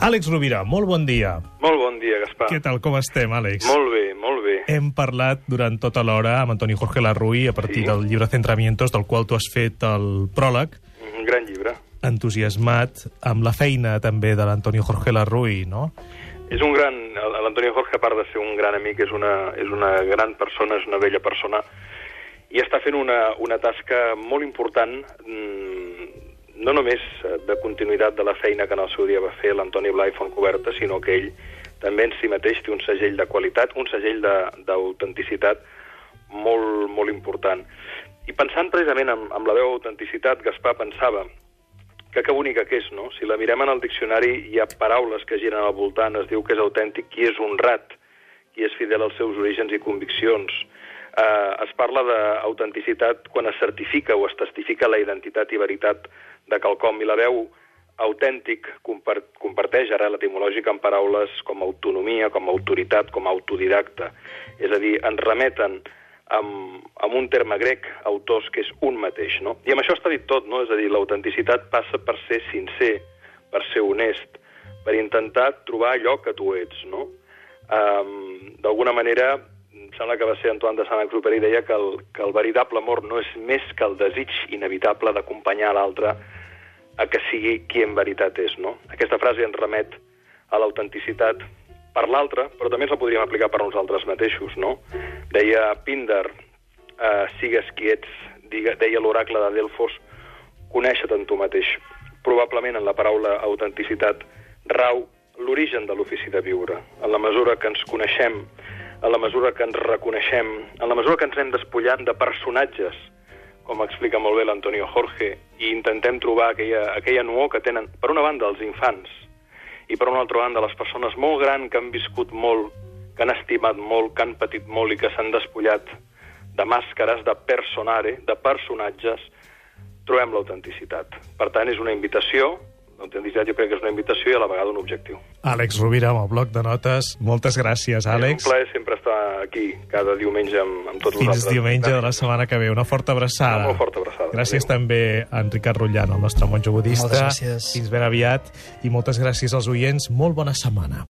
Àlex Rovira, molt bon dia. Molt bon dia, Gaspar. Què tal, com estem, Àlex? Molt bé, molt bé. Hem parlat durant tota l'hora amb Antoni Jorge Larrui a partir Sí. del llibre Centramientos, del qual tu has fet el pròleg, Un gran llibre. entusiasmat amb la feina també de l'Antonio Jorge Larrui, no? És un gran... L'Antonio Jorge, a part de ser un gran amic, és una, és una gran persona, és una vella persona, i està fent una, una tasca molt important, mm, no només de continuïtat de la feina que en el seu dia va fer l'Antoni Blai Fontcoberta, sinó que ell també en si mateix té un segell de qualitat, un segell d'autenticitat molt, molt important. I pensant precisament en, en la veu autenticitat, Gaspar pensava que que bonica que és, no? Si la mirem en el diccionari hi ha paraules que giren al voltant, es diu que és autèntic qui és honrat, qui és fidel als seus orígens i conviccions. Eh, es parla d'autenticitat quan es certifica o es testifica la identitat i veritat de quelcom, i la veu autèntic compar comparteix ara l'etimològica en paraules com autonomia, com autoritat, com autodidacta. És a dir, ens remeten amb, amb un terme grec, autors, que és un mateix, no? I amb això està dit tot, no? És a dir, l'autenticitat passa per ser sincer, per ser honest, per intentar trobar allò que tu ets, no? Um, D'alguna manera, sembla que va ser Antoine de Saint-Exupéry, deia que el, que el veritable amor no és més que el desig inevitable d'acompanyar l'altre a que sigui qui en veritat és, no? Aquesta frase ens remet a l'autenticitat per l'altre, però també ens la podríem aplicar per nosaltres mateixos, no? Deia Píndar, eh, sigues qui ets, diga, deia l'oracle de Delfos, conèixer-te en tu mateix. Probablement en la paraula autenticitat rau l'origen de l'ofici de viure. En la mesura que ens coneixem, en la mesura que ens reconeixem, en la mesura que ens anem despullant de personatges, com explica molt bé l'Antonio Jorge, i intentem trobar aquella, aquella nuor que tenen, per una banda, els infants, i per una altra banda, les persones molt grans que han viscut molt, que han estimat molt, que han patit molt i que s'han despullat de màscares, de personare, de personatges, trobem l'autenticitat. Per tant, és una invitació, l'autenticitat jo crec que és una invitació i a la vegada un objectiu. Àlex Rovira, amb el bloc de notes. Moltes gràcies, Àlex. És un plaer sempre estar aquí, cada diumenge amb, amb tots Fins vosaltres. diumenge de la setmana que ve. Una forta abraçada. Una molt forta abraçada. Gràcies Adéu. també a en Ricard Rotllano, el nostre monjo budista. Moltes gràcies. Fins ben aviat. I moltes gràcies als oients. Molt bona setmana.